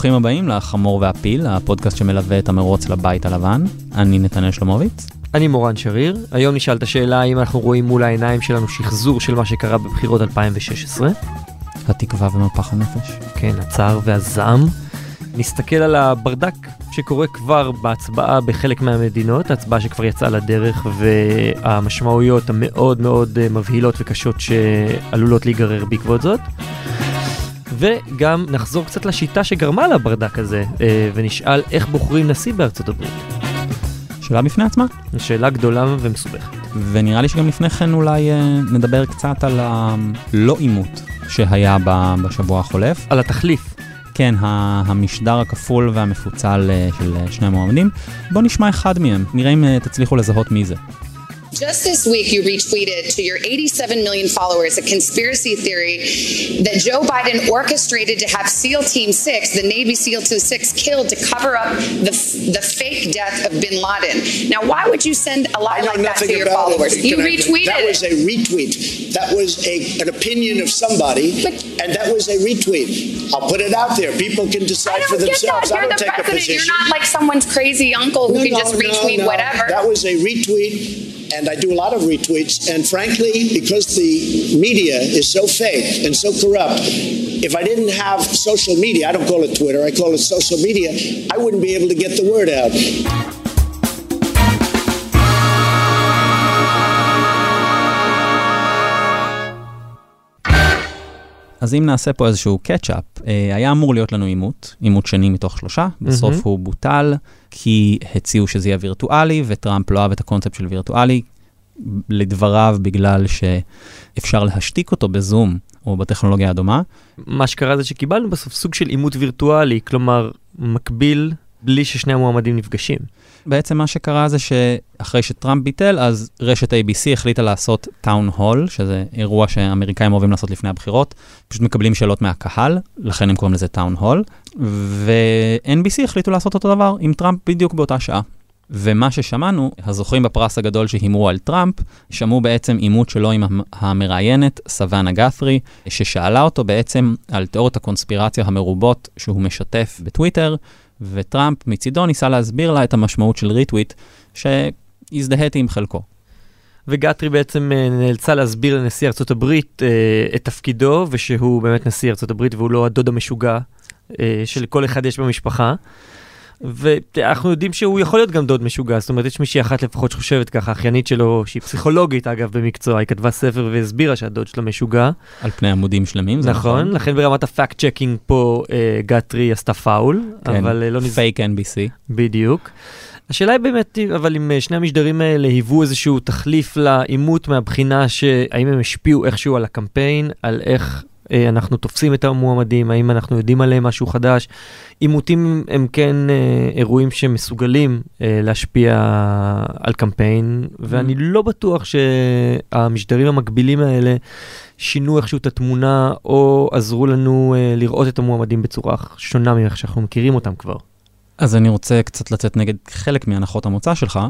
ברוכים הבאים לחמור והפיל, הפודקאסט שמלווה את המרוץ לבית הלבן. אני נתנאל שלמוביץ. אני מורן שריר. היום נשאל את השאלה האם אנחנו רואים מול העיניים שלנו שחזור של מה שקרה בבחירות 2016. התקווה ומפח הנפש. כן, הצער והזעם. נסתכל על הברדק שקורה כבר בהצבעה בחלק מהמדינות, ההצבעה שכבר יצאה לדרך והמשמעויות המאוד מאוד אה, מבהילות וקשות שעלולות להיגרר בעקבות זאת. וגם נחזור קצת לשיטה שגרמה לברדק הזה, אה, ונשאל איך בוחרים נשיא בארצות הברית. שאלה בפני עצמה. שאלה גדולה ומסובכת. ונראה לי שגם לפני כן אולי אה, נדבר קצת על הלא עימות שהיה בשבוע החולף. על התחליף. כן, המשדר הכפול והמפוצל אה, של שני המועמדים. בואו נשמע אחד מהם, נראה אם תצליחו לזהות מי זה. Just this week, you retweeted to your 87 million followers a conspiracy theory that Joe Biden orchestrated to have SEAL Team 6, the Navy SEAL Team 6, killed to cover up the, the fake death of bin Laden. Now, why would you send a lie like that to your followers? It. You retweeted That was a retweet. That was a, an opinion of somebody, but, and that was a retweet. I'll put it out there. People can decide for themselves. You're I don't the take president. a position. You're not like someone's crazy uncle who no, can no, just retweet no. whatever. That was a retweet and I do a lot of retweets. And frankly, because the media is so fake and so corrupt, if I didn't have social media, I don't call it Twitter, I call it social media, I wouldn't be able to get the word out. אז אם נעשה פה איזשהו קצ'אפ, היה אמור להיות לנו עימות, עימות שני מתוך שלושה, בסוף mm-hmm. הוא בוטל, כי הציעו שזה יהיה וירטואלי, וטראמפ לא אהב את הקונספט של וירטואלי, לדבריו, בגלל שאפשר להשתיק אותו בזום או בטכנולוגיה הדומה. מה שקרה זה שקיבלנו בסוף סוג של עימות וירטואלי, כלומר, מקביל בלי ששני המועמדים נפגשים. בעצם מה שקרה זה שאחרי שטראמפ ביטל, אז רשת ABC החליטה לעשות טאון הול, שזה אירוע שאמריקאים אוהבים לעשות לפני הבחירות, פשוט מקבלים שאלות מהקהל, לכן הם קוראים לזה טאון הול, ו-NBC החליטו לעשות אותו דבר עם טראמפ בדיוק באותה שעה. ומה ששמענו, הזוכים בפרס הגדול שהימרו על טראמפ, שמעו בעצם עימות שלו עם המראיינת סוואנה גת'רי, ששאלה אותו בעצם על תיאוריות הקונספירציה המרובות שהוא משתף בטוויטר, וטראמפ מצידו ניסה להסביר לה את המשמעות של ריטוויט, שהזדהיתי עם חלקו. וגטרי בעצם נאלצה להסביר לנשיא ארצות הברית אה, את תפקידו, ושהוא באמת נשיא ארצות הברית והוא לא הדוד המשוגע אה, שלכל אחד יש במשפחה. ואנחנו יודעים שהוא יכול להיות גם דוד משוגע, זאת אומרת, יש מישהי אחת לפחות שחושבת ככה, אחיינית שלו, שהיא פסיכולוגית אגב במקצוע, היא כתבה ספר והסבירה שהדוד שלו משוגע. על פני עמודים שלמים, זה נכון. נכון, לכן ברמת ה fact checking פה אה, גאתרי עשתה פאול, כן, אבל אה, לא נז... fake NBC. בדיוק. השאלה היא באמת, אבל אם אה, שני המשדרים האלה היוו איזשהו תחליף לעימות מהבחינה שהאם הם השפיעו איכשהו על הקמפיין, על איך אנחנו תופסים את המועמדים, האם אנחנו יודעים עליהם משהו חדש. עימותים הם כן אה, אירועים שמסוגלים אה, להשפיע על קמפיין, ואני לא בטוח שהמשדרים המקבילים האלה שינו איכשהו את התמונה, או עזרו לנו לראות את המועמדים בצורה שונה מאיך שאנחנו מכירים אותם כבר. אז אני רוצה קצת לצאת נגד חלק מהנחות המוצא שלך.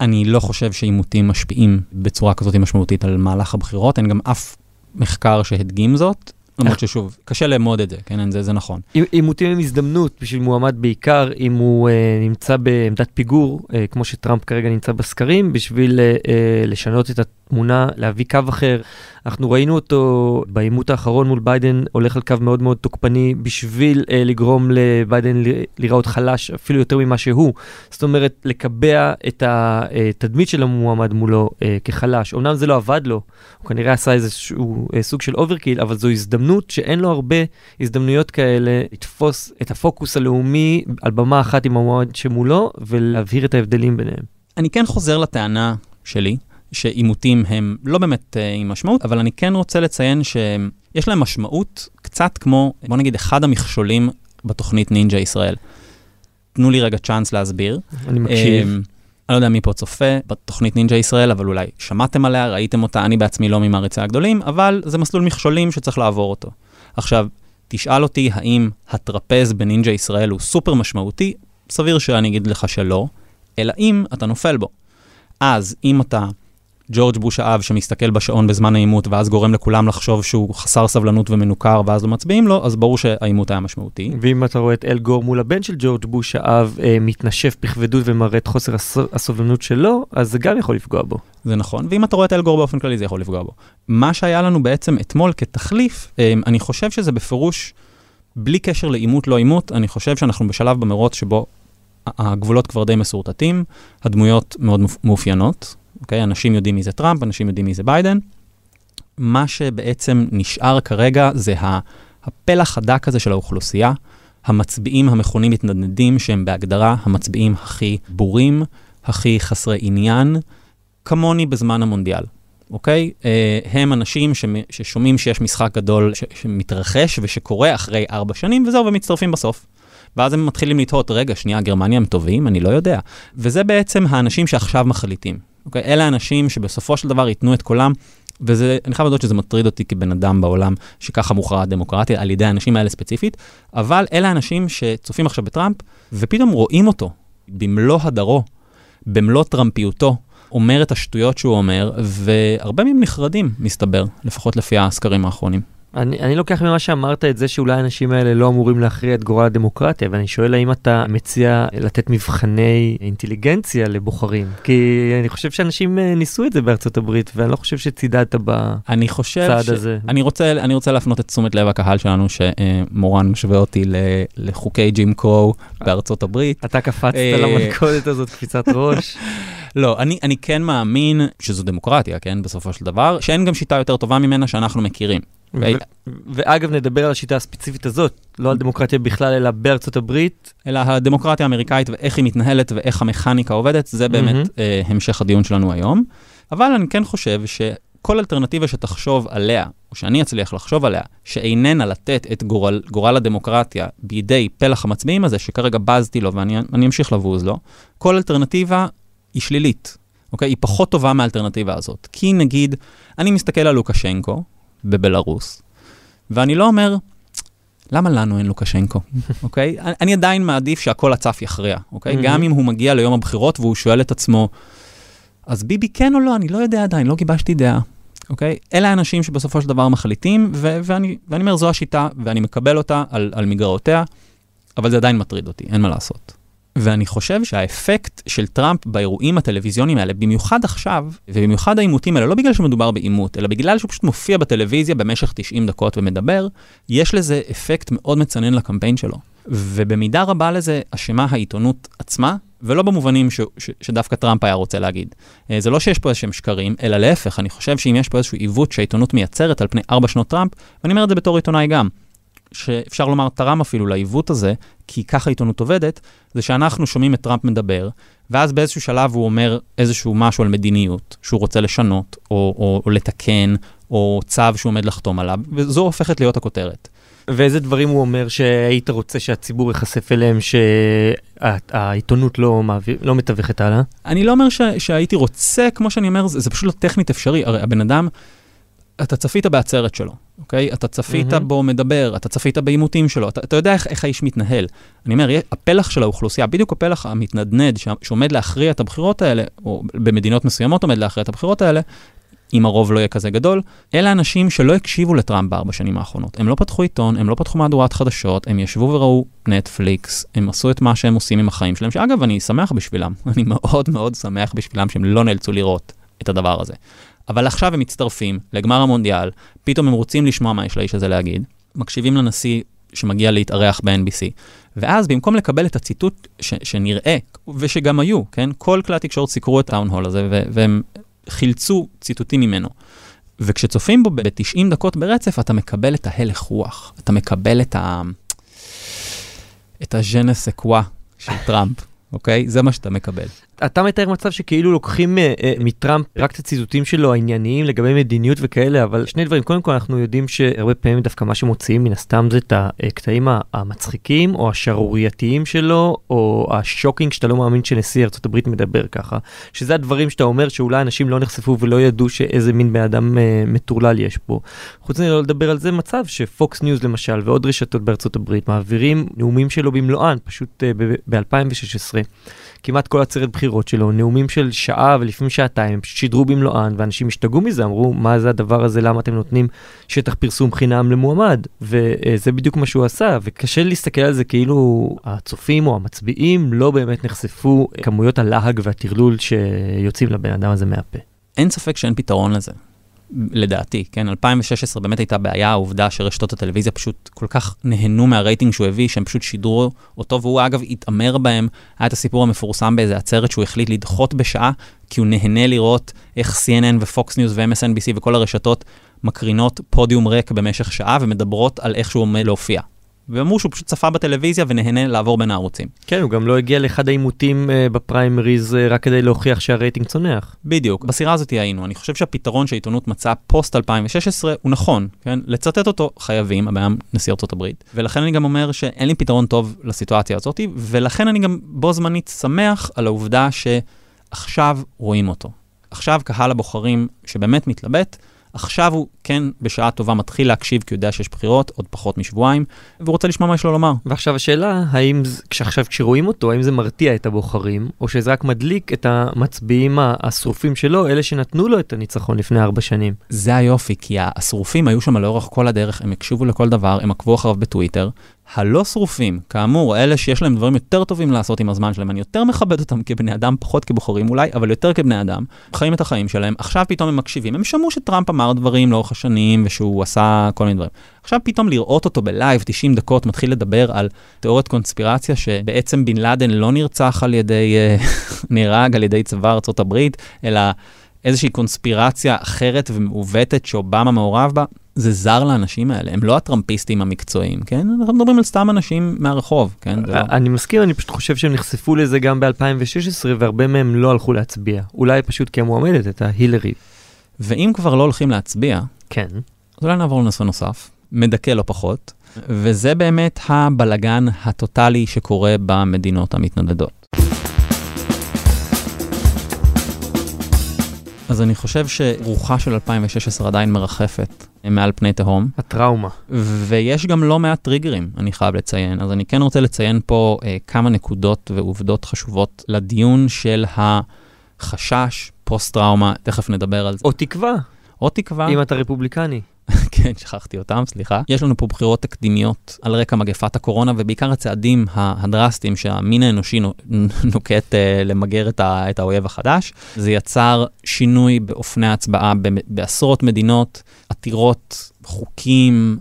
אני לא חושב שעימותים משפיעים בצורה כזאת משמעותית על מהלך הבחירות, אין גם אף מחקר שהדגים זאת. למרות ששוב, קשה לאמוד את זה, כן, זה, זה נכון. עימותים הם הזדמנות בשביל מועמד בעיקר, אם הוא אה, נמצא בעמדת פיגור, אה, כמו שטראמפ כרגע נמצא בסקרים, בשביל אה, אה, לשנות את התמונה, להביא קו אחר. אנחנו ראינו אותו בעימות האחרון מול ביידן, הולך על קו מאוד מאוד תוקפני בשביל אה, לגרום לביידן להיראות חלש אפילו יותר ממה שהוא. זאת אומרת, לקבע את התדמית של המועמד מולו אה, כחלש. אמנם זה לא עבד לו, הוא כנראה עשה איזשהו אה, סוג של overkill, אבל זו הזדמנות שאין לו הרבה הזדמנויות כאלה לתפוס את הפוקוס הלאומי על במה אחת עם המועמד שמולו ולהבהיר את ההבדלים ביניהם. אני כן חוזר לטענה שלי, שעימותים הם לא באמת uh, עם משמעות, אבל אני כן רוצה לציין שיש להם משמעות קצת כמו, בוא נגיד, אחד המכשולים בתוכנית נינג'ה ישראל. תנו לי רגע צ'אנס להסביר. אני מקשיב. Um, אני לא יודע מי פה צופה בתוכנית נינג'ה ישראל, אבל אולי שמעתם עליה, ראיתם אותה, אני בעצמי לא ממעריצי הגדולים, אבל זה מסלול מכשולים שצריך לעבור אותו. עכשיו, תשאל אותי האם הטרפז בנינג'ה ישראל הוא סופר משמעותי, סביר שאני אגיד לך שלא, אלא אם אתה נופל בו. אז אם אתה ג'ורג' בוש האב שמסתכל בשעון בזמן העימות, ואז גורם לכולם לחשוב שהוא חסר סבלנות ומנוכר, ואז לא מצביעים לו, אז ברור שהעימות היה משמעותי. ואם אתה רואה את אל גור מול הבן של ג'ורג' בוש האב אה, מתנשף בכבדות ומראה את חוסר הס... הסובלנות שלו, אז זה גם יכול לפגוע בו. זה נכון, ואם אתה רואה את אל גור באופן כללי, זה יכול לפגוע בו. מה שהיה לנו בעצם אתמול כתחליף, אה, אני חושב שזה בפירוש, בלי קשר לעימות לא עימות, אני חושב שאנחנו בשלב במרוץ שבו הגבולות כבר די מסורטטים, הדמויות מאוד מאופיינות, אוקיי? אנשים יודעים מי זה טראמפ, אנשים יודעים מי זה ביידן. מה שבעצם נשאר כרגע זה הפלח הדק הזה של האוכלוסייה, המצביעים המכונים מתנדנדים, שהם בהגדרה המצביעים הכי בורים, הכי חסרי עניין, כמוני בזמן המונדיאל, אוקיי? אה, הם אנשים ששומעים שיש משחק גדול שמתרחש ושקורה אחרי ארבע שנים, וזהו, ומצטרפים בסוף. ואז הם מתחילים לתהות, רגע, שנייה, גרמניה הם טובים? אני לא יודע. וזה בעצם האנשים שעכשיו מחליטים. אוקיי? אלה האנשים שבסופו של דבר ייתנו את קולם, וזה, אני חייב לדעת שזה מטריד אותי כבן אדם בעולם, שככה מוכרע הדמוקרטיה על ידי האנשים האלה ספציפית, אבל אלה האנשים שצופים עכשיו בטראמפ, ופתאום רואים אותו במלוא הדרו, במלוא טראמפיותו, אומר את השטויות שהוא אומר, והרבה מהם נחרדים, מסתבר, לפחות לפי הסקרים האחרונים. אני, אני לוקח ממה שאמרת את זה שאולי האנשים האלה לא אמורים להכריע את גורל הדמוקרטיה, ואני שואל האם אתה מציע לתת מבחני אינטליגנציה לבוחרים? כי אני חושב שאנשים אה, ניסו את זה בארצות הברית, ואני לא חושב שצידדת בצעד ש... הזה. אני רוצה, אני רוצה להפנות את תשומת לב הקהל שלנו, שמורן משווה אותי לחוקי ג'ים קרו בארצות הברית. אתה קפצת אה, למלכודת הזאת, קפיצת ראש. לא, אני, אני כן מאמין שזו דמוקרטיה, כן, בסופו של דבר, שאין גם שיטה יותר טובה ממנה שאנחנו מכירים. ואגב, נדבר על השיטה הספציפית הזאת, לא על דמוקרטיה בכלל, אלא בארצות הברית. אלא הדמוקרטיה האמריקאית ואיך היא מתנהלת ואיך המכניקה עובדת, זה באמת אה, המשך הדיון שלנו היום. אבל אני כן חושב שכל אלטרנטיבה שתחשוב עליה, או שאני אצליח לחשוב עליה, שאיננה לתת את גורל, גורל הדמוקרטיה בידי פלח המצביעים הזה, שכרגע בזתי לו ואני אמשיך לבוז לו, כל אלטרנטיבה היא שלילית, אוקיי? היא פחות טובה מהאלטרנטיבה הזאת. כי נגיד, אני מסתכל על לוקשנקו, בבלארוס. ואני לא אומר, למה לנו אין לוקשנקו, אוקיי? אני עדיין מעדיף שהכל הצף יכריע, אוקיי? Mm-hmm. גם אם הוא מגיע ליום הבחירות והוא שואל את עצמו, אז ביבי כן או לא? אני לא יודע עדיין, לא גיבשתי דעה, אוקיי? אלה האנשים שבסופו של דבר מחליטים, ו- ואני, ואני אומר, זו השיטה, ואני מקבל אותה על, על מגרעותיה, אבל זה עדיין מטריד אותי, אין מה לעשות. ואני חושב שהאפקט של טראמפ באירועים הטלוויזיוניים האלה, במיוחד עכשיו, ובמיוחד העימותים האלה, לא בגלל שמדובר בעימות, אלא בגלל שהוא פשוט מופיע בטלוויזיה במשך 90 דקות ומדבר, יש לזה אפקט מאוד מצנן לקמפיין שלו. ובמידה רבה לזה אשמה העיתונות עצמה, ולא במובנים ש, ש, שדווקא טראמפ היה רוצה להגיד. אה, זה לא שיש פה איזשהם שקרים, אלא להפך, אני חושב שאם יש פה איזשהו עיוות שהעיתונות מייצרת על פני ארבע שנות טראמפ, ואני אומר את זה בתור עיתונאי גם, שאפשר לומר תרם אפילו לעיוות הזה, כי ככה עיתונות עובדת, זה שאנחנו שומעים את טראמפ מדבר, ואז באיזשהו שלב הוא אומר איזשהו משהו על מדיניות שהוא רוצה לשנות, או, או, או לתקן, או צו שהוא עומד לחתום עליו, וזו הופכת להיות הכותרת. ואיזה דברים הוא אומר שהיית רוצה שהציבור ייחשף אליהם, שהעיתונות לא, מעביר, לא מתווכת הלאה? אני לא אומר ש, שהייתי רוצה, כמו שאני אומר, זה, זה פשוט לא טכנית אפשרי. הרי הבן אדם, אתה צפית בעצרת שלו, אוקיי? אתה צפית mm-hmm. בו מדבר, אתה צפית בעימותים שלו, אתה, אתה יודע איך, איך האיש מתנהל. אני אומר, הפלח של האוכלוסייה, בדיוק הפלח המתנדנד שעומד להכריע את הבחירות האלה, או במדינות מסוימות עומד להכריע את הבחירות האלה, אם הרוב לא יהיה כזה גדול, אלה אנשים שלא הקשיבו לטראמפ בארבע שנים האחרונות. הם לא פתחו עיתון, הם לא פתחו מהדורת חדשות, הם ישבו וראו נטפליקס, הם עשו את מה שהם עושים עם החיים שלהם, שאגב, אני שמח בשבילם, אני מאוד מאוד שמח בשבילם שהם לא נאלצו לראות את הדבר הזה. אבל עכשיו הם מצטרפים לגמר המונדיאל, פתאום הם רוצים לשמוע מה יש לאיש הזה להגיד, מקשיבים לנשיא שמגיע להתארח ב-NBC, ואז במקום לקבל את הציטוט ש- שנראה, ושגם היו, כן? כל כלי התקשורת סיקרו את האון-הול הזה, ו- והם חילצו ציטוטים ממנו. וכשצופים בו ב-90 דקות ברצף, אתה מקבל את ההלך רוח, אתה מקבל את ה... את הז'נס אקווה של טראמפ, אוקיי? זה מה שאתה מקבל. אתה מתאר מצב שכאילו לוקחים uh, uh, מטראמפ רק את הציטוטים שלו הענייניים לגבי מדיניות וכאלה, אבל שני דברים, קודם כל אנחנו יודעים שהרבה פעמים דווקא מה שמוציאים מן הסתם זה את הקטעים המצחיקים או השערורייתיים שלו, או ה shocking שאתה לא מאמין שנשיא ארה"ב מדבר ככה, שזה הדברים שאתה אומר שאולי אנשים לא נחשפו ולא ידעו שאיזה מין בן אדם מטורלל יש פה. חוץ מזה לא לדבר על זה מצב שפוקס ניוז למשל ועוד רשתות חברות מעבירים נאומים שלו במלואן, פשוט uh, ב-2016. כמעט כל עצרת בחירות שלו, נאומים של שעה ולפעמים שעתיים, שידרו במלואן, ואנשים השתגעו מזה, אמרו, מה זה הדבר הזה, למה אתם נותנים שטח פרסום חינם למועמד? וזה בדיוק מה שהוא עשה, וקשה להסתכל על זה כאילו הצופים או המצביעים לא באמת נחשפו כמויות הלהג והטרלול שיוצאים לבן אדם הזה מהפה. אין ספק שאין פתרון לזה. לדעתי, כן, 2016 באמת הייתה בעיה, העובדה שרשתות הטלוויזיה פשוט כל כך נהנו מהרייטינג שהוא הביא, שהם פשוט שידרו אותו, והוא אגב התעמר בהם. היה את הסיפור המפורסם באיזה עצרת שהוא החליט לדחות בשעה, כי הוא נהנה לראות איך CNN ופוקס ניוז ו-MSNBC וכל הרשתות מקרינות פודיום ריק במשך שעה ומדברות על איך שהוא עומד להופיע. ואמרו שהוא פשוט צפה בטלוויזיה ונהנה לעבור בין הערוצים. כן, הוא גם לא הגיע לאחד העימותים uh, בפריימריז uh, רק כדי להוכיח שהרייטינג צונח. בדיוק, בסירה הזאת היינו. אני חושב שהפתרון שהעיתונות מצאה פוסט 2016 הוא נכון, כן? לצטט אותו חייבים, הבעיה נשיא ארצות הברית. ולכן אני גם אומר שאין לי פתרון טוב לסיטואציה הזאת, ולכן אני גם בו זמנית שמח על העובדה שעכשיו רואים אותו. עכשיו קהל הבוחרים שבאמת מתלבט, עכשיו הוא כן בשעה טובה מתחיל להקשיב כי הוא יודע שיש בחירות, עוד פחות משבועיים, והוא רוצה לשמוע מה יש לו לומר. ועכשיו השאלה, האם עכשיו כשרואים אותו, האם זה מרתיע את הבוחרים, או שזה רק מדליק את המצביעים השרופים שלו, אלה שנתנו לו את הניצחון לפני ארבע שנים? זה היופי, כי השרופים היו שם לאורך כל הדרך, הם הקשיבו לכל דבר, הם עקבו אחריו בטוויטר, הלא שרופים, כאמור, אלה שיש להם דברים יותר טובים לעשות עם הזמן שלהם, אני יותר מכבד אותם כבני אדם, פחות כבוחרים אולי, אבל יותר כבני אדם, חיים את החיים שלהם, עכשיו פתאום הם מקשיבים, הם שמעו שטראמפ אמר דברים לאורך השנים ושהוא עשה כל מיני דברים. עכשיו פתאום לראות אותו בלייב 90 דקות מתחיל לדבר על תיאוריית קונספירציה שבעצם בן לאדן לא נרצח על ידי, אה, נהרג על ידי צבא הברית, אלא איזושהי קונספירציה אחרת ומעוותת שאובמה מעורב בה. זה זר לאנשים האלה, הם לא הטראמפיסטים המקצועיים, כן? אנחנו מדברים על סתם אנשים מהרחוב, כן? לא... אני מסכים, אני פשוט חושב שהם נחשפו לזה גם ב-2016, והרבה מהם לא הלכו להצביע. אולי פשוט כי המועמדת הייתה הילרי. ואם כבר לא הולכים להצביע, כן. אז אולי נעבור לנושא נוסף, מדכא לא פחות, וזה באמת הבלגן הטוטלי שקורה במדינות המתנדדות. אז אני חושב שרוחה של 2016 עדיין מרחפת מעל פני תהום. הטראומה. ויש גם לא מעט טריגרים, אני חייב לציין. אז אני כן רוצה לציין פה אה, כמה נקודות ועובדות חשובות לדיון של החשש, פוסט-טראומה, תכף נדבר על זה. או תקווה. או תקווה. אם אתה רפובליקני. כן, שכחתי אותם, סליחה. יש לנו פה בחירות תקדימיות על רקע מגפת הקורונה, ובעיקר הצעדים הדרסטיים שהמין האנושי נוקט uh, למגר את, ה, את האויב החדש. זה יצר שינוי באופני ההצבעה בעשרות מדינות, עתירות, חוקים,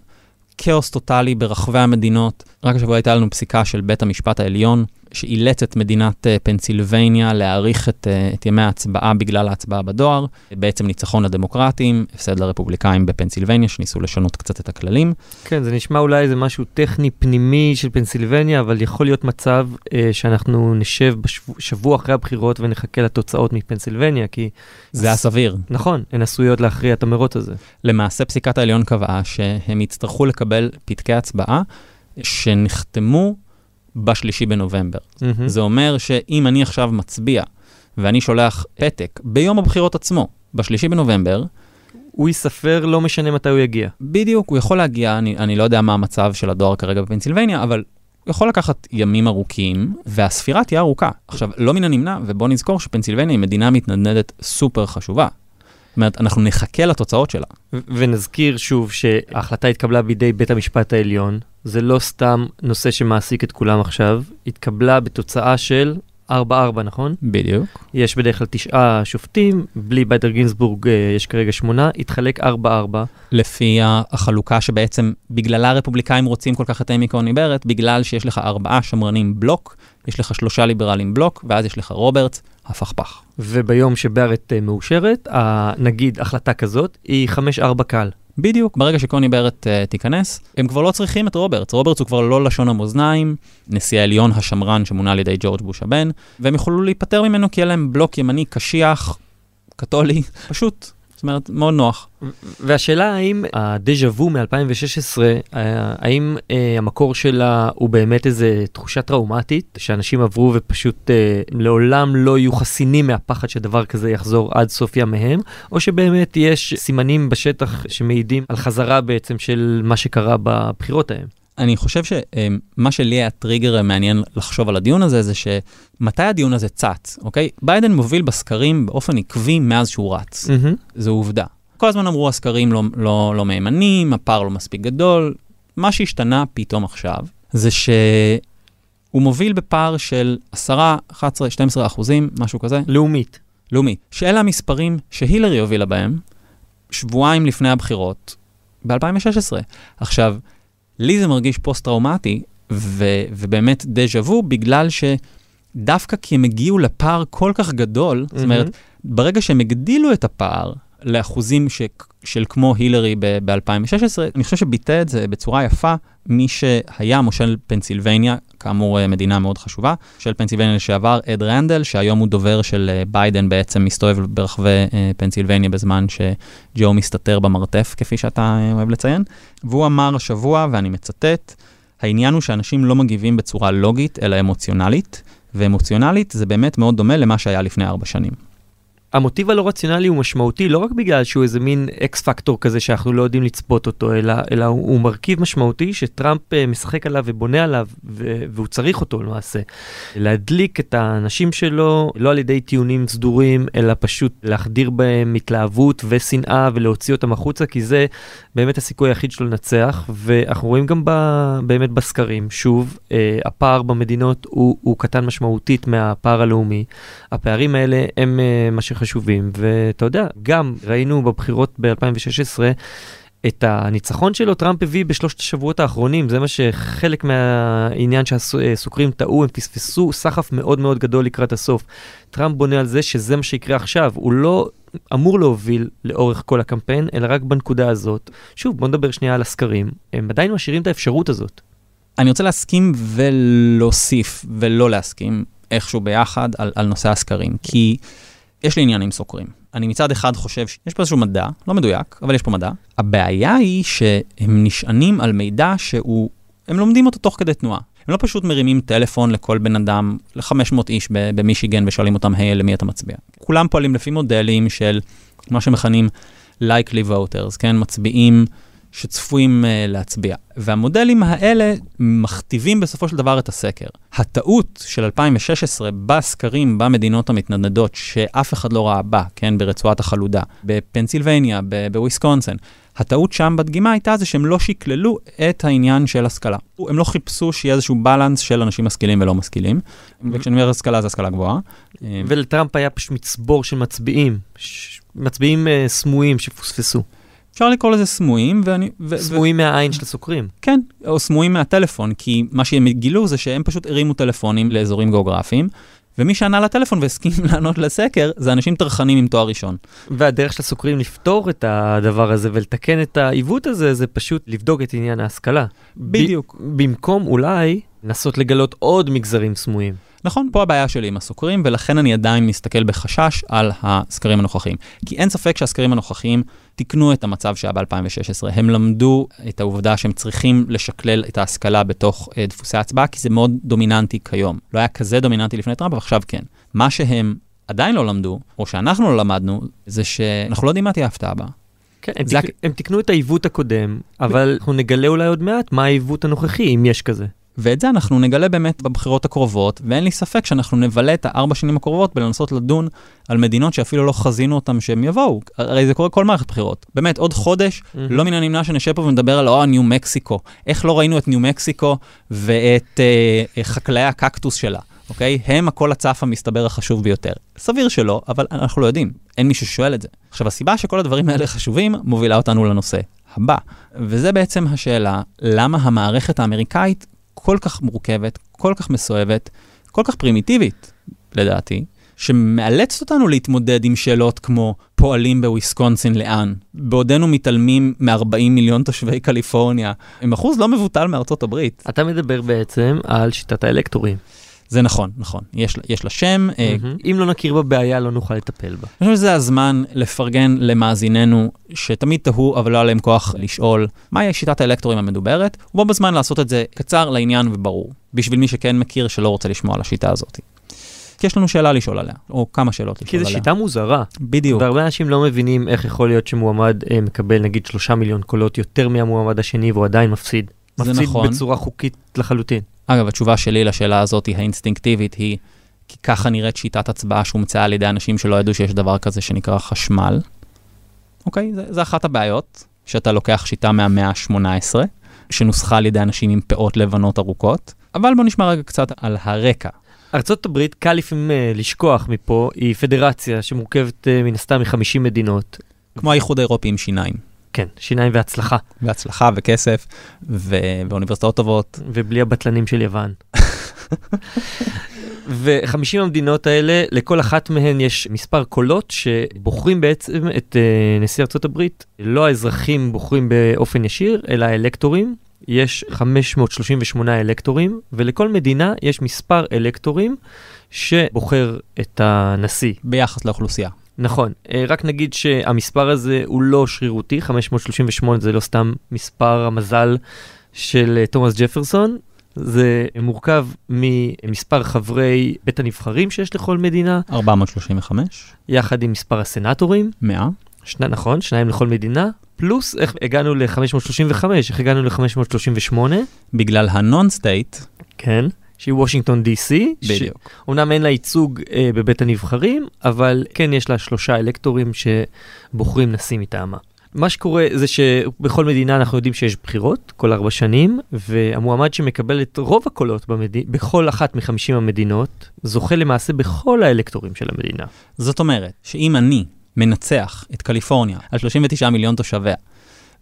כאוס טוטאלי ברחבי המדינות. רק השבוע הייתה לנו פסיקה של בית המשפט העליון, שאילץ את מדינת uh, פנסילבניה להאריך את, uh, את ימי ההצבעה בגלל ההצבעה בדואר. בעצם ניצחון לדמוקרטים, הפסד לרפובליקאים בפנסילבניה, שניסו לשנות קצת את הכללים. כן, זה נשמע אולי איזה משהו טכני פנימי של פנסילבניה, אבל יכול להיות מצב uh, שאנחנו נשב בשבוע בשבוע אחרי הבחירות ונחכה לתוצאות מפנסילבניה, כי... זה היה סביר. נכון, הן עשויות להכריע את המרוץ הזה. למעשה פסיקת העליון קבעה שהם יצטרכו לקבל פתקי הצבעה שנחתמו בשלישי בנובמבר. Mm-hmm. זה אומר שאם אני עכשיו מצביע ואני שולח פתק ביום הבחירות עצמו, בשלישי בנובמבר, הוא ייספר לא משנה מתי הוא יגיע. בדיוק, הוא יכול להגיע, אני, אני לא יודע מה המצב של הדואר כרגע בפנסילבניה, אבל הוא יכול לקחת ימים ארוכים, והספירה תהיה ארוכה. עכשיו, לא מן הנמנע, ובוא נזכור שפנסילבניה היא מדינה מתנדנדת סופר חשובה. זאת אומרת, אנחנו נחכה לתוצאות שלה. ונזכיר שוב שההחלטה התקבלה בידי בית המשפט העליון, זה לא סתם נושא שמעסיק את כולם עכשיו, התקבלה בתוצאה של 4-4, נכון? בדיוק. יש בדרך כלל תשעה שופטים, בלי ביידר גינסבורג אה, יש כרגע שמונה, התחלק 4-4. לפי החלוקה שבעצם בגללה הרפובליקאים רוצים כל כך את אמי קוני ברט, בגלל שיש לך ארבעה שמרנים בלוק, יש לך שלושה ליברלים בלוק, ואז יש לך רוברטס, הפכפך. וביום שברט אה, מאושרת, נגיד החלטה כזאת, היא 5-4 קל. בדיוק, ברגע שקוני ברט uh, תיכנס, הם כבר לא צריכים את רוברטס. רוברטס הוא כבר לא לשון המאזניים, נשיא העליון השמרן שמונה על ידי ג'ורג' בוש הבן, והם יוכלו להיפטר ממנו כי יהיה להם בלוק ימני קשיח, קתולי, פשוט זאת אומרת, מאוד נוח. והשאלה האם הדז'ה וו מ-2016, האם אה, המקור שלה הוא באמת איזה תחושה טראומטית, שאנשים עברו ופשוט אה, לעולם לא יהיו חסינים מהפחד שדבר כזה יחזור עד סוף ימיהם, או שבאמת יש סימנים בשטח שמעידים על חזרה בעצם של מה שקרה בבחירות ההם. אני חושב שמה שלי היה טריגר מעניין לחשוב על הדיון הזה, זה שמתי הדיון הזה צץ, אוקיי? ביידן מוביל בסקרים באופן עקבי מאז שהוא רץ. מהמם. זו עובדה. כל הזמן אמרו הסקרים לא, לא, לא מהימנים, הפער לא מספיק גדול. מה שהשתנה פתאום עכשיו, זה שהוא מוביל בפער של 10, 11, 12 אחוזים, משהו כזה, לאומית. לאומי, שאלה המספרים שהילרי הובילה בהם שבועיים לפני הבחירות ב-2016. עכשיו, לי זה מרגיש פוסט-טראומטי, ו- ובאמת דז'ה וו, בגלל שדווקא כי הם הגיעו לפער כל כך גדול, זאת אומרת, ברגע שהם הגדילו את הפער לאחוזים ש- של כמו הילרי ב-2016, אני חושב שביטא את זה בצורה יפה מי שהיה מושל פנסילבניה, כאמור אה, מדינה מאוד חשובה, של פנסילבניה לשעבר, אד רנדל, שהיום הוא דובר של אה, ביידן, בעצם מסתובב ברחבי אה, פנסילבניה בזמן שג'ו מסתתר במרתף, כפי שאתה אוהב לציין. והוא אמר השבוע, ואני מצטט, העניין הוא שאנשים לא מגיבים בצורה לוגית, אלא אמוציונלית, ואמוציונלית זה באמת מאוד דומה למה שהיה לפני ארבע שנים. המוטיב הלא רציונלי הוא משמעותי לא רק בגלל שהוא איזה מין אקס פקטור כזה שאנחנו לא יודעים לצפות אותו, אלא, אלא הוא, הוא מרכיב משמעותי שטראמפ uh, משחק עליו ובונה עליו, והוא צריך אותו למעשה. להדליק את האנשים שלו, לא על ידי טיעונים סדורים, אלא פשוט להחדיר בהם התלהבות ושנאה ולהוציא אותם החוצה, כי זה באמת הסיכוי היחיד שלו לנצח, ואנחנו רואים גם ב, באמת בסקרים, שוב, uh, הפער במדינות הוא, הוא קטן משמעותית מהפער הלאומי. הפערים האלה הם uh, מה שחשובים, ואתה יודע, גם ראינו בבחירות ב-2016 את הניצחון שלו, טראמפ הביא בשלושת השבועות האחרונים, זה מה שחלק מהעניין שהסוקרים טעו, הם פספסו סחף מאוד מאוד גדול לקראת הסוף. טראמפ בונה על זה שזה מה שיקרה עכשיו, הוא לא אמור להוביל לאורך כל הקמפיין, אלא רק בנקודה הזאת. שוב, בוא נדבר שנייה על הסקרים, הם עדיין משאירים את האפשרות הזאת. אני רוצה להסכים ולהוסיף ולא להסכים איכשהו ביחד על, על נושא הסקרים, כי יש לי עניין עם סוקרים. אני מצד אחד חושב שיש פה איזשהו מדע, לא מדויק, אבל יש פה מדע. הבעיה היא שהם נשענים על מידע שהוא, הם לומדים אותו תוך כדי תנועה. הם לא פשוט מרימים טלפון לכל בן אדם, ל-500 איש במישיגן ושואלים אותם, היי, hey, למי אתה מצביע? כולם פועלים לפי מודלים של מה שמכנים likely voters, כן? מצביעים שצפויים uh, להצביע. והמודלים האלה מכתיבים בסופו של דבר את הסקר. הטעות של 2016 בסקרים במדינות המתנדנדות, שאף אחד לא ראה בה, כן, ברצועת החלודה, בפנסילבניה, בוויסקונסין, הטעות שם בדגימה הייתה זה שהם לא שקללו את העניין של השכלה. הם לא חיפשו שיהיה איזשהו בלנס של אנשים משכילים ולא משכילים, וכשאני אומר השכלה זה השכלה גבוהה. אה, ולטראמפ היה פשוט מצבור של מצביעים, ש... מצביעים uh, סמויים שפוספסו. אפשר לקרוא לזה סמויים, ואני... ו- סמויים מהעין של הסוקרים. כן, או סמויים מהטלפון, כי מה שהם גילו זה שהם פשוט הרימו טלפונים לאזורים גיאוגרפיים, ומי שענה לטלפון והסכים לענות לסקר, זה אנשים טרחנים עם תואר ראשון. והדרך של הסוקרים לפתור את הדבר הזה ולתקן את העיוות הזה, זה פשוט לבדוק את עניין ההשכלה. בדיוק. ב- במקום אולי לנסות לגלות עוד מגזרים סמויים. נכון, פה הבעיה שלי עם הסוקרים, ולכן אני עדיין מסתכל בחשש על הסקרים הנוכחיים. כי אין ספק שהסקרים הנוכחיים תיקנו את המצב שהיה ב-2016. הם למדו את העובדה שהם צריכים לשקלל את ההשכלה בתוך uh, דפוסי ההצבעה, כי זה מאוד דומיננטי כיום. לא היה כזה דומיננטי לפני טראמפ, אבל עכשיו כן. מה שהם עדיין לא למדו, או שאנחנו לא למדנו, זה שאנחנו לא יודעים מה תהיה ההפתעה הבאה. כן, הם, זה תק... הם תיקנו את העיוות הקודם, אבל אנחנו נגלה אולי עוד מעט מה העיוות הנוכחי, אם יש כזה. ואת זה אנחנו נגלה באמת בבחירות הקרובות, ואין לי ספק שאנחנו נבלה את הארבע שנים הקרובות בלנסות לדון על מדינות שאפילו לא חזינו אותם שהם יבואו. הרי זה קורה כל מערכת בחירות. באמת, עוד חודש, mm-hmm. לא מן הנמנע שנשב פה ונדבר על, או, ניו מקסיקו. איך לא ראינו את ניו מקסיקו ואת אה, חקלאי הקקטוס שלה, אוקיי? הם הקול הצף המסתבר החשוב ביותר. סביר שלא, אבל אנחנו לא יודעים. אין מי ששואל את זה. עכשיו, הסיבה שכל הדברים האלה חשובים, מובילה אותנו לנושא הבא. וזה בעצם השאלה, למה המערכת האמריקאית כל כך מורכבת, כל כך מסואבת, כל כך פרימיטיבית, לדעתי, שמאלצת אותנו להתמודד עם שאלות כמו פועלים בוויסקונסין לאן, בעודנו מתעלמים מ-40 מיליון תושבי קליפורניה, עם אחוז לא מבוטל מארצות הברית. אתה מדבר בעצם על שיטת האלקטורים. זה נכון, נכון. יש, יש לה שם. Mm-hmm. אם לא נכיר בבעיה, לא נוכל לטפל בה. אני חושב שזה הזמן לפרגן למאזיננו, שתמיד תהו, אבל לא היה להם כוח לשאול, מהי שיטת האלקטורים המדוברת, ובו בזמן לעשות את זה קצר, לעניין וברור, בשביל מי שכן מכיר, שלא רוצה לשמוע על השיטה הזאת. כי יש לנו שאלה לשאול עליה, או כמה שאלות לשאול עליה. כי זו שיטה מוזרה. בדיוק. והרבה אנשים לא מבינים איך יכול להיות שמועמד אה, מקבל נגיד שלושה מיליון קולות יותר מהמועמד השני והוא עדיין מפסיד. מפסיד נכון. בצורה חוקית לחלוטין. אגב, התשובה שלי לשאלה הזאת היא האינסטינקטיבית, היא כי ככה נראית שיטת הצבעה שהומצאה על ידי אנשים שלא ידעו שיש דבר כזה שנקרא חשמל. אוקיי, זה, זה אחת הבעיות, שאתה לוקח שיטה מהמאה ה-18, שנוסחה על ידי אנשים עם פאות לבנות ארוכות. אבל בוא נשמע רגע קצת על הרקע. ארצות הברית, קל לפעמים אה, לשכוח מפה, היא פדרציה שמורכבת אה, מן הסתם מ-50 מדינות. כמו האיחוד האירופי עם שיניים. כן, שיניים והצלחה, והצלחה וכסף, ו... ואוניברסיטאות טובות. ובלי הבטלנים של יוון. ו-50 המדינות האלה, לכל אחת מהן יש מספר קולות שבוחרים בעצם את uh, נשיא ארצות הברית. לא האזרחים בוחרים באופן ישיר, אלא האלקטורים. יש 538 אלקטורים, ולכל מדינה יש מספר אלקטורים שבוחר את הנשיא. ביחס לאוכלוסייה. נכון, אה, רק נגיד שהמספר הזה הוא לא שרירותי, 538 זה לא סתם מספר המזל של אה, תומאס ג'פרסון, זה מורכב ממספר חברי בית הנבחרים שיש לכל מדינה, 435, יחד עם מספר הסנטורים, 100, שני, נכון, שניים לכל מדינה, פלוס איך הגענו ל-535, איך הגענו ל-538, בגלל ה non state, כן, שהיא וושינגטון די.סי, בדיוק. אומנם אין לה ייצוג אה, בבית הנבחרים, אבל כן יש לה שלושה אלקטורים שבוחרים נשיא מטעמה. מה שקורה זה שבכל מדינה אנחנו יודעים שיש בחירות כל ארבע שנים, והמועמד שמקבל את רוב הקולות במד... בכל אחת מחמישים המדינות, זוכה למעשה בכל האלקטורים של המדינה. זאת אומרת, שאם אני מנצח את קליפורניה על 39 מיליון תושביה,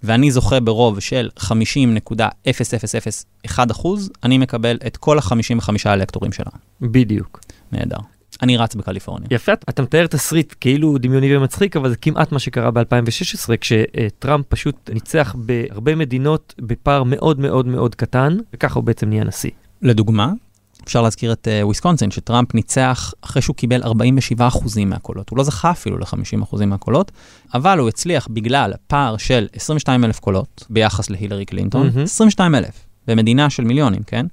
ואני זוכה ברוב של 50.0001 אחוז, אני מקבל את כל ה-55 אלקטורים שלה. בדיוק. נהדר. אני רץ בקליפורניה. יפה, אתה מתאר תסריט כאילו דמיוני ומצחיק, אבל זה כמעט מה שקרה ב-2016, כשטראמפ פשוט ניצח בהרבה מדינות בפער מאוד מאוד מאוד קטן, וככה הוא בעצם נהיה נשיא. לדוגמה, אפשר להזכיר את uh, וויסקונסין, שטראמפ ניצח אחרי שהוא קיבל 47 אחוזים מהקולות. הוא לא זכה אפילו ל-50 אחוזים מהקולות, אבל הוא הצליח בגלל פער של 22 אלף קולות ביחס להילרי קלינטון, מהמם. 22 אלף, במדינה של מיליונים, כן?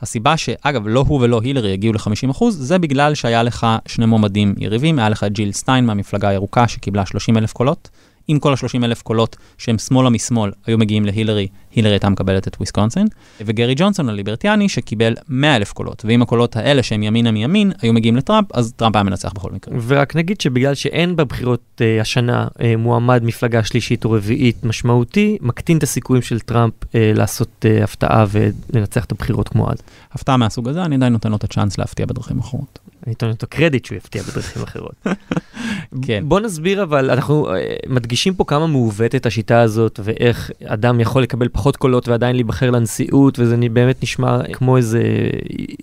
הסיבה שאגב, לא הוא ולא הילרי הגיעו ל-50 אחוז, זה בגלל שהיה לך שני מועמדים יריבים, היה לך את ג'יל סטיין מהמפלגה הירוקה שקיבלה 30 אלף קולות. אם כל ה-30 אלף קולות שהם שמאלה משמאל היו מגיעים להילרי, הילרי הייתה מקבלת את וויסקונסין, וגרי ג'ונסון הליברטריאני שקיבל 100 אלף קולות, ואם הקולות האלה שהם ימינה מימין היו מגיעים לטראמפ, אז טראמפ היה מנצח בכל מקרה. ורק נגיד שבגלל שאין בבחירות אה, השנה אה, מועמד מפלגה שלישית או רביעית משמעותי, מקטין את הסיכויים של טראמפ אה, לעשות אה, הפתעה ולנצח את הבחירות כמו אז. הפתעה מהסוג הזה, אני עדיין נותן לו את הצ'אנס להפתיע בדרכים אחרות. אני אתן אותו קרדיט שהוא יפתיע בדרכים אחרות. כן. בוא נסביר אבל, אנחנו אה, מדגישים פה כמה מעוותת השיטה הזאת, ואיך אדם יכול לקבל פחות קולות ועדיין להיבחר לנשיאות, וזה באמת נשמע כמו איזה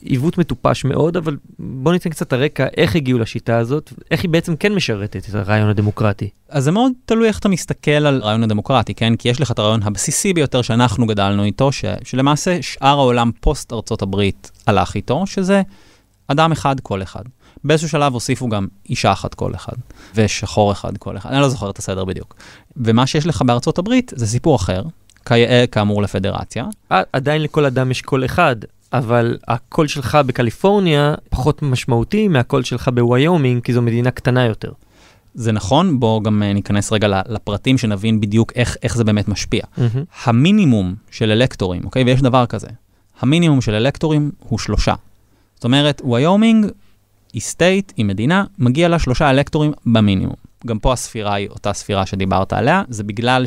עיוות מטופש מאוד, אבל בוא ניתן קצת הרקע איך הגיעו לשיטה הזאת, איך היא בעצם כן משרתת את הרעיון הדמוקרטי. אז זה מאוד תלוי איך אתה מסתכל על הרעיון הדמוקרטי, כן? כי יש לך את הרעיון הבסיסי ביותר שאנחנו גדלנו איתו, ש... שלמעשה שאר העולם פוסט ארצות הברית הלך איתו, שזה אדם אחד כל אחד. באיזשהו שלב הוסיפו גם אישה אחת כל אחד, ושחור אחד כל אחד, אני לא זוכר את הסדר בדיוק. ומה שיש לך בארצות הברית זה סיפור אחר, כאמור לפדרציה, עדיין לכל אדם יש קול אחד, אבל הקול שלך בקליפורניה פחות משמעותי מהקול שלך בוויומינג, כי זו מדינה קטנה יותר. זה נכון, בואו גם אה, ניכנס רגע לפרטים שנבין בדיוק איך, איך זה באמת משפיע. המינימום של אלקטורים, אוקיי? ויש דבר כזה. המינימום של אלקטורים הוא שלושה. זאת אומרת, ויומינג היא state, היא מדינה, מגיע לה שלושה אלקטורים במינימום. גם פה הספירה היא אותה ספירה שדיברת עליה, זה בגלל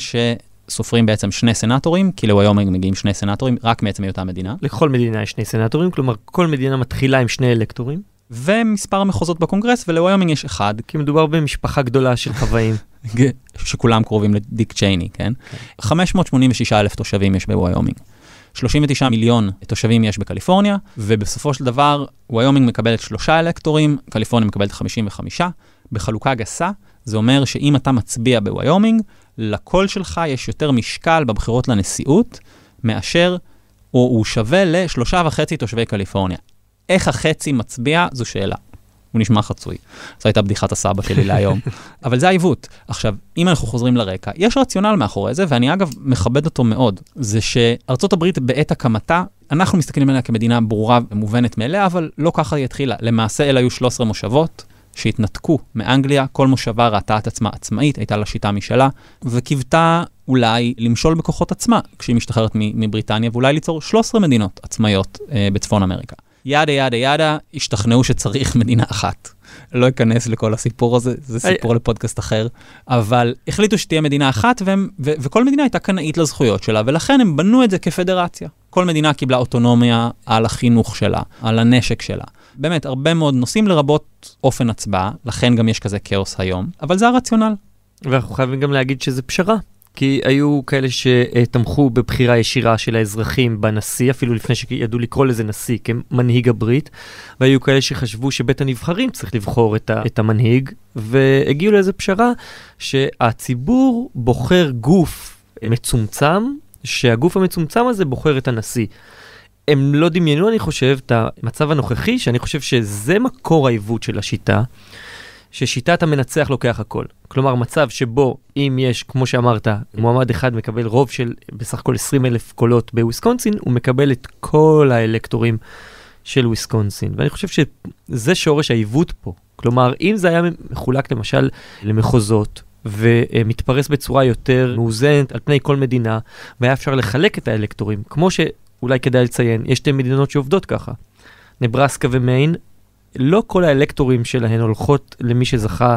שסופרים בעצם שני סנטורים, כי לוויומינג מגיעים שני סנטורים רק מעצם היותה מדינה, לכל מדינה יש שני סנטורים, כלומר כל מדינה מתחילה עם שני אלקטורים, ומספר המחוזות בקונגרס, ולוויומינג יש אחד, כי מדובר במשפחה גדולה של חוואים. שכולם קרובים לדיק צ'ייני, כן? 586 אלף תושבים יש בוויומינג. 39 מיליון תושבים יש בקליפורניה, ובסופו של דבר וויומינג מקבלת שלושה אלקטורים, קליפורניה מקבלת 55. בחלוקה גסה, זה אומר שאם אתה מצביע בוויומינג, לקול שלך יש יותר משקל בבחירות לנשיאות, מאשר, או הוא שווה לשלושה וחצי תושבי קליפורניה. איך החצי מצביע, זו שאלה. הוא נשמע חצוי. זו הייתה בדיחת הסבא שלי להיום. אבל זה העיוות. עכשיו, אם אנחנו חוזרים לרקע, יש רציונל מאחורי זה, ואני אגב מכבד אותו מאוד. זה שארצות הברית בעת הקמתה, אנחנו מסתכלים עליה כמדינה ברורה ומובנת מאליה, אבל לא ככה היא התחילה. למעשה אלה היו 13 מושבות שהתנתקו מאנגליה, כל מושבה ראתה את עצמה עצמאית, הייתה לה שיטה משלה, וקיוותה אולי למשול בכוחות עצמה כשהיא משתחררת מבריטניה, ואולי ליצור 13 מדינות עצמאיות אה, בצפון אמריקה. ידה ידה ידה, השתכנעו שצריך מדינה אחת. לא אכנס לכל הסיפור הזה, זה סיפור לפודקאסט אחר, אבל החליטו שתהיה מדינה אחת, והם, ו- וכל מדינה הייתה קנאית לזכויות שלה, ולכן הם בנו את זה כפדרציה. כל מדינה קיבלה אוטונומיה על החינוך שלה, על הנשק שלה. באמת, הרבה מאוד נושאים לרבות אופן הצבעה, לכן גם יש כזה כאוס היום, אבל זה הרציונל. ואנחנו חייבים גם להגיד שזה פשרה. כי היו כאלה שתמכו בבחירה ישירה של האזרחים בנשיא, אפילו לפני שידעו לקרוא לזה נשיא כמנהיג הברית, והיו כאלה שחשבו שבית הנבחרים צריך לבחור את, ה- את המנהיג, והגיעו לאיזו פשרה שהציבור בוחר גוף מצומצם, שהגוף המצומצם הזה בוחר את הנשיא. הם לא דמיינו, אני חושב, את המצב הנוכחי, שאני חושב שזה מקור העיוות של השיטה. ששיטת המנצח לוקח הכל. כלומר, מצב שבו אם יש, כמו שאמרת, מועמד אחד מקבל רוב של בסך הכל 20 אלף קולות בוויסקונסין, הוא מקבל את כל האלקטורים של וויסקונסין. ואני חושב שזה שורש העיוות פה. כלומר, אם זה היה מחולק למשל למחוזות, ומתפרס בצורה יותר מאוזנת על פני כל מדינה, והיה אפשר לחלק את האלקטורים, כמו שאולי כדאי לציין, יש שתי מדינות שעובדות ככה. נברסקה ומיין לא כל האלקטורים שלהן הולכות למי שזכה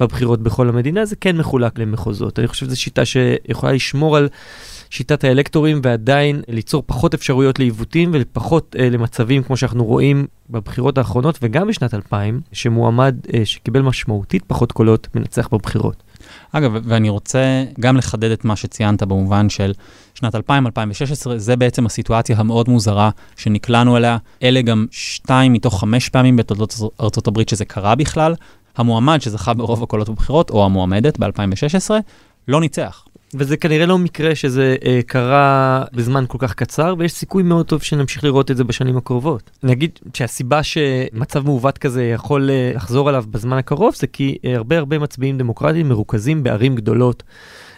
בבחירות בכל המדינה, זה כן מחולק למחוזות. אני חושב שזו שיטה שיכולה לשמור על שיטת האלקטורים ועדיין ליצור פחות אפשרויות לעיוותים ופחות אה, למצבים כמו שאנחנו רואים בבחירות האחרונות וגם בשנת 2000, שמועמד אה, שקיבל משמעותית פחות קולות מנצח בבחירות. אגב, ואני רוצה גם לחדד את מה שציינת במובן של שנת 2000-2016, זה בעצם הסיטואציה המאוד מוזרה שנקלענו אליה. אלה גם שתיים מתוך חמש פעמים בתולדות ארצות הברית שזה קרה בכלל. המועמד שזכה ברוב הקולות בבחירות, או המועמדת ב-2016, לא ניצח. וזה כנראה לא מקרה שזה אה, קרה בזמן כל כך קצר, ויש סיכוי מאוד טוב שנמשיך לראות את זה בשנים הקרובות. נגיד שהסיבה שמצב מעוות כזה יכול אה, לחזור עליו בזמן הקרוב, זה כי אה, הרבה הרבה מצביעים דמוקרטיים מרוכזים בערים גדולות.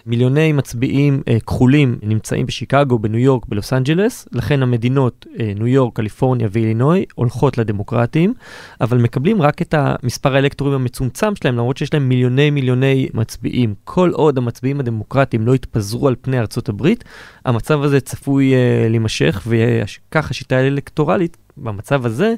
מיליוני מצביעים אה, כחולים נמצאים בשיקגו, בניו יורק, בלוס אנג'לס, לכן המדינות אה, ניו יורק, קליפורניה ואילינוי הולכות לדמוקרטים, אבל מקבלים רק את המספר האלקטורים המצומצם שלהם, למרות שיש להם מיליוני מיליוני מצביעים. כל עוד המצביעים הדמוקרטיים לא יתפזרו על פני ארצות הברית, המצב הזה צפוי אה, להימשך, וכך השיטה האלקטורלית במצב הזה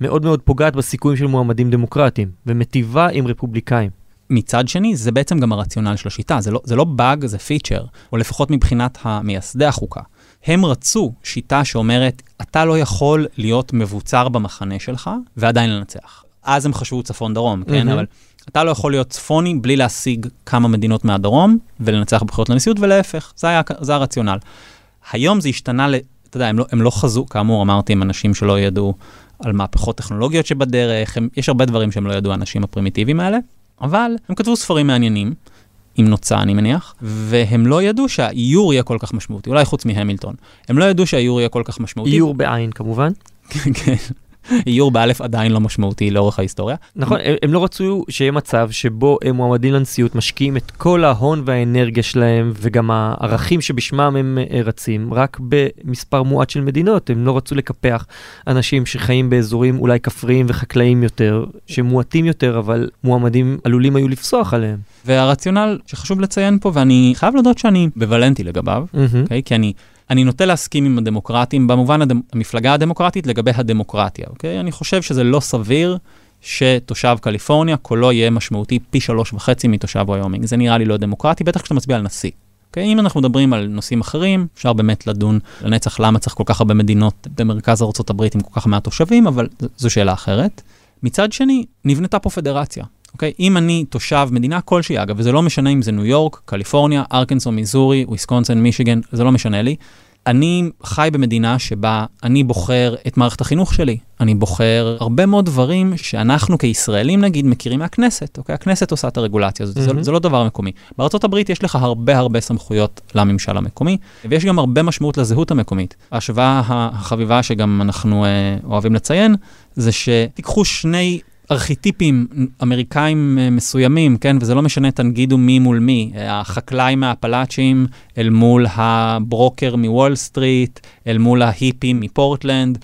מאוד מאוד פוגעת בסיכויים של מועמדים דמוקרטיים, ומטיבה עם רפובליקאים. מצד שני, זה בעצם גם הרציונל של השיטה, זה לא, זה לא באג, זה פיצ'ר, או לפחות מבחינת המייסדי החוקה. הם רצו שיטה שאומרת, אתה לא יכול להיות מבוצר במחנה שלך ועדיין לנצח. אז הם חשבו צפון-דרום, כן? Mm-hmm. אבל אתה לא יכול להיות צפוני בלי להשיג כמה מדינות מהדרום ולנצח בבחירות לנשיאות, ולהפך, זה, היה, זה הרציונל. היום זה השתנה, ל, אתה יודע, הם לא, הם לא חזו, כאמור, אמרתי, הם אנשים שלא ידעו על מהפכות טכנולוגיות שבדרך, הם, יש הרבה דברים שהם לא ידעו, האנשים הפרימיטיביים האלה. אבל הם כתבו ספרים מעניינים, עם נוצה אני מניח, והם לא ידעו שהאיור יהיה כל כך משמעותי, אולי חוץ מהמילטון. הם לא ידעו שהאיור יהיה כל כך משמעותי. איור בעין כמובן. כן. איור באלף עדיין לא משמעותי לאורך ההיסטוריה. נכון, הם, הם לא רצו שיהיה מצב שבו הם מועמדים לנשיאות משקיעים את כל ההון והאנרגיה שלהם וגם הערכים שבשמם הם אה, רצים רק במספר מועט של מדינות. הם לא רצו לקפח אנשים שחיים באזורים אולי כפריים וחקלאיים יותר, שמועטים יותר, אבל מועמדים עלולים היו לפסוח עליהם. והרציונל שחשוב לציין פה, ואני חייב להודות שאני בוולנטי לגביו, mm-hmm. Okay, אוקיי? כי אני... אני נוטה להסכים עם הדמוקרטים במובן הדמ... המפלגה הדמוקרטית לגבי הדמוקרטיה, אוקיי? אני חושב שזה לא סביר שתושב קליפורניה קולו יהיה משמעותי פי שלוש וחצי מתושב ויומינג. זה נראה לי לא דמוקרטי, בטח כשאתה מצביע על נשיא. אוקיי? אם אנחנו מדברים על נושאים אחרים, אפשר באמת לדון לנצח למה צריך כל כך הרבה מדינות במרכז ארה"ב עם כל כך מעט תושבים, אבל זו שאלה אחרת. מצד שני, נבנתה פה פדרציה. אוקיי? אם אני תושב מדינה כלשהי, אגב, וזה לא משנה אם זה ניו יורק, קליפורניה, ארקנסו, מיזורי, וויסקונסין, מישיגן, זה לא משנה לי. אני חי במדינה שבה אני בוחר את מערכת החינוך שלי. אני בוחר הרבה מאוד דברים שאנחנו כישראלים, נגיד, מכירים מהכנסת, אוקיי? הכנסת עושה את הרגולציה הזאת, mm-hmm. זה, זה לא דבר מקומי. בארה"ב יש לך הרבה הרבה סמכויות לממשל המקומי, ויש גם הרבה משמעות לזהות המקומית. ההשוואה החביבה שגם אנחנו אה, אוהבים לציין, זה שתיקחו שני ארכיטיפים אמריקאים אה, מסוימים, כן, וזה לא משנה, תגידו מי מול מי, החקלאי מהאפלצ'ים אל מול הברוקר מוול סטריט, אל מול ההיפים מפורטלנד,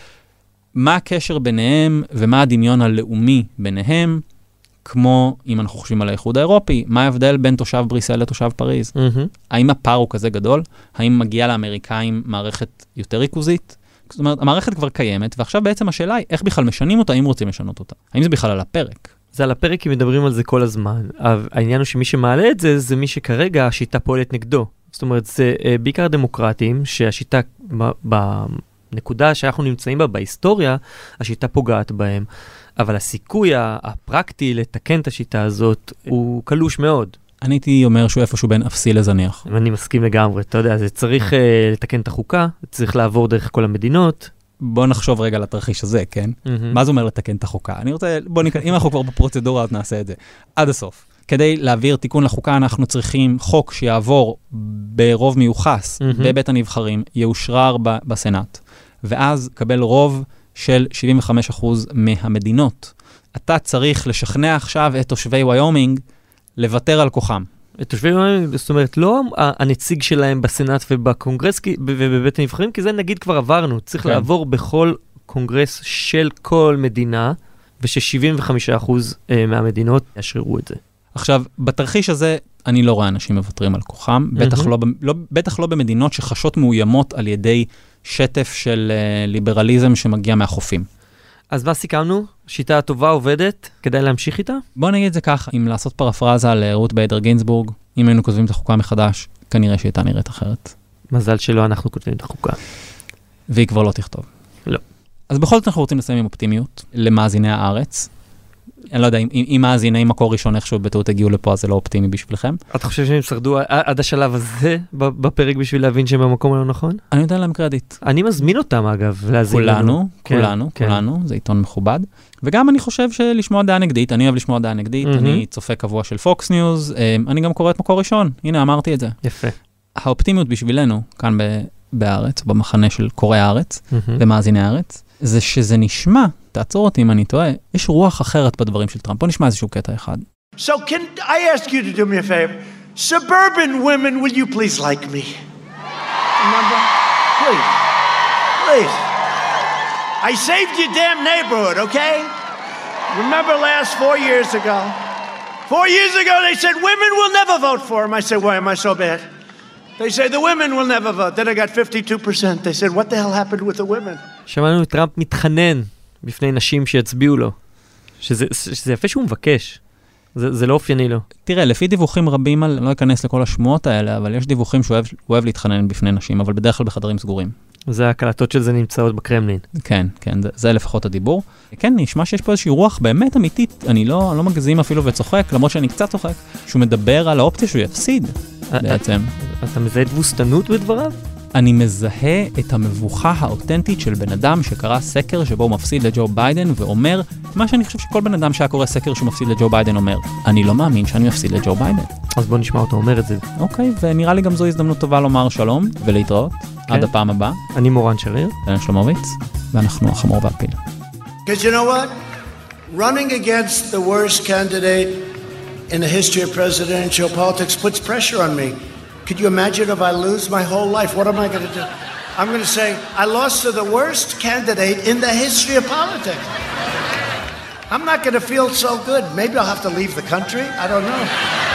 מה הקשר ביניהם ומה הדמיון הלאומי ביניהם? כמו אם אנחנו חושבים על האיחוד האירופי, מה ההבדל בין תושב בריסל לתושב פריז? מהמם. האם הפער הוא כזה גדול? האם מגיעה לאמריקאים מערכת יותר ריכוזית? זאת אומרת, המערכת כבר קיימת, ועכשיו בעצם השאלה היא איך בכלל משנים אותה, אם רוצים לשנות אותה. האם זה בכלל על הפרק? זה על הפרק כי מדברים על זה כל הזמן. העניין הוא שמי שמעלה את זה, זה מי שכרגע השיטה פועלת נגדו. זאת אומרת, זה אה, בעיקר דמוקרטים, שהשיטה, בנקודה שאנחנו נמצאים בה בהיסטוריה, השיטה פוגעת בהם. אבל הסיכוי הפרקטי לתקן את השיטה הזאת הוא קלוש מאוד. אני הייתי אומר שהוא איפשהו בין אפסי לזניח. אני מסכים לגמרי, אתה יודע, זה צריך uh, לתקן את החוקה, צריך לעבור דרך כל המדינות. בוא נחשוב רגע על התרחיש הזה, כן? מהמם. מה זה אומר לתקן את החוקה? אני רוצה, בוא ניכנס, אם אנחנו כבר בפרוצדורה, אז נעשה את זה. עד הסוף. כדי להעביר תיקון לחוקה, אנחנו צריכים חוק שיעבור ברוב מיוחס מהמם. בבית הנבחרים, יאושרר ב- בסנאט, ואז קבל רוב של 75% מהמדינות. אתה צריך לשכנע עכשיו את תושבי ויומינג לוותר על כוחם. תושבי יומיים, זאת אומרת, לא הנציג שלהם בסנאט ובקונגרס ובבית הנבחרים, כי זה נגיד כבר עברנו, צריך כן. לעבור בכל קונגרס של כל מדינה, וש-75% אה, מהמדינות יאשררו את זה. עכשיו, בתרחיש הזה, אני לא רואה אנשים מוותרים על כוחם, בטח, לא, לא, בטח לא במדינות שחשות מאוימות על ידי שטף של uh, ליברליזם שמגיע מהחופים. אז מה סיכמנו? שיטה הטובה עובדת, כדאי להמשיך איתה? בוא נגיד את זה ככה, אם לעשות פרפרזה על אה, רות ביידר גינסבורג, אם היינו כותבים את החוקה מחדש, כנראה שהיא הייתה נראית אחרת. מזל שלא אנחנו כותבים את החוקה. והיא כבר לא תכתוב. לא. אז בכל זאת אנחנו רוצים לסיים עם אופטימיות למאזיני הארץ. אני לא יודע, אם, מאזיני מקור ראשון איכשהו בטעות הגיעו לפה, אז זה לא אופטימי בשבילכם. אתה חושב שהם שרדו עד השלב הזה בפרק בשביל להבין שהם במקום הלא נכון? אני נותן להם קרדיט. אני מזמין אותם אגב, להאזין לנו. כולנו, כן, כולנו, כן. כולנו, זה עיתון מכובד. וגם אני חושב שלשמוע דעה נגדית, אני אוהב לשמוע דעה נגדית. אני צופה קבוע של פוקס ניוז, אני גם קורא את מקור ראשון, הנה אמרתי את זה. יפה. האופטימיות בשבילנו, כאן בארץ, במחנה של קוראי הארץ. ומאזיני הארץ, זה שזה נשמע, תעצור אותי אם אני טועה, יש רוח אחרת בדברים של טראמפ. בוא נשמע איזשהו קטע אחד. So can I ask you to do me a favor? Suburban women, will you please like me? Remember? Please. Please. I saved your damn neighborhood, okay? Remember last four years ago? Four years ago they said women will never vote for him. I said, why am I so bad? They say the women will never vote. Then I got 52%. They said, what the hell happened with the women? שמענו את טראמפ מתחנן בפני נשים שיצביעו לו. שזה, שזה יפה שהוא מבקש. זה, זה לא אופייני לו. תראה, לפי דיווחים רבים, על, אני לא אכנס לכל השמועות האלה, אבל יש דיווחים שהוא אוהב, אוהב להתחנן בפני נשים, אבל בדרך כלל בחדרים סגורים. זה ההקלטות של זה נמצאות בקרמלין. כן, כן, זה, זה לפחות הדיבור. כן, נשמע שיש פה איזושהי רוח באמת אמיתית, אני לא, לא מגזים אפילו וצוחק, למרות שאני קצת צוחק, שהוא מדבר על האופציה שהוא יפסיד בעצם. אתה מזהה תבוסתנות בדבריו? אני מזהה את המבוכה האותנטית של בן אדם שקרא סקר שבו הוא מפסיד לג'ו ביידן ואומר מה שאני חושב שכל בן אדם שהיה קורא סקר שהוא מפסיד לג'ו ביידן אומר, אני לא מאמין שאני מפסיד לג'ו ביידן. אז בוא נשמע אותו אומר את זה. אוקיי, ונראה לי גם זו הזדמנות טובה לומר שלום ולהתראות. עד הפעם הבאה, אני מורן שריר. דן שלומוביץ, ואנחנו החמור והפיל. Because you know what? Running against the worst candidate in the history of presidential politics puts pressure on me. Could you imagine if I lose my whole life? What am I going to do? I'm going to say, I lost to the worst candidate in the history of politics. I'm not going to feel so good. Maybe I'll have to leave the country. I don't know.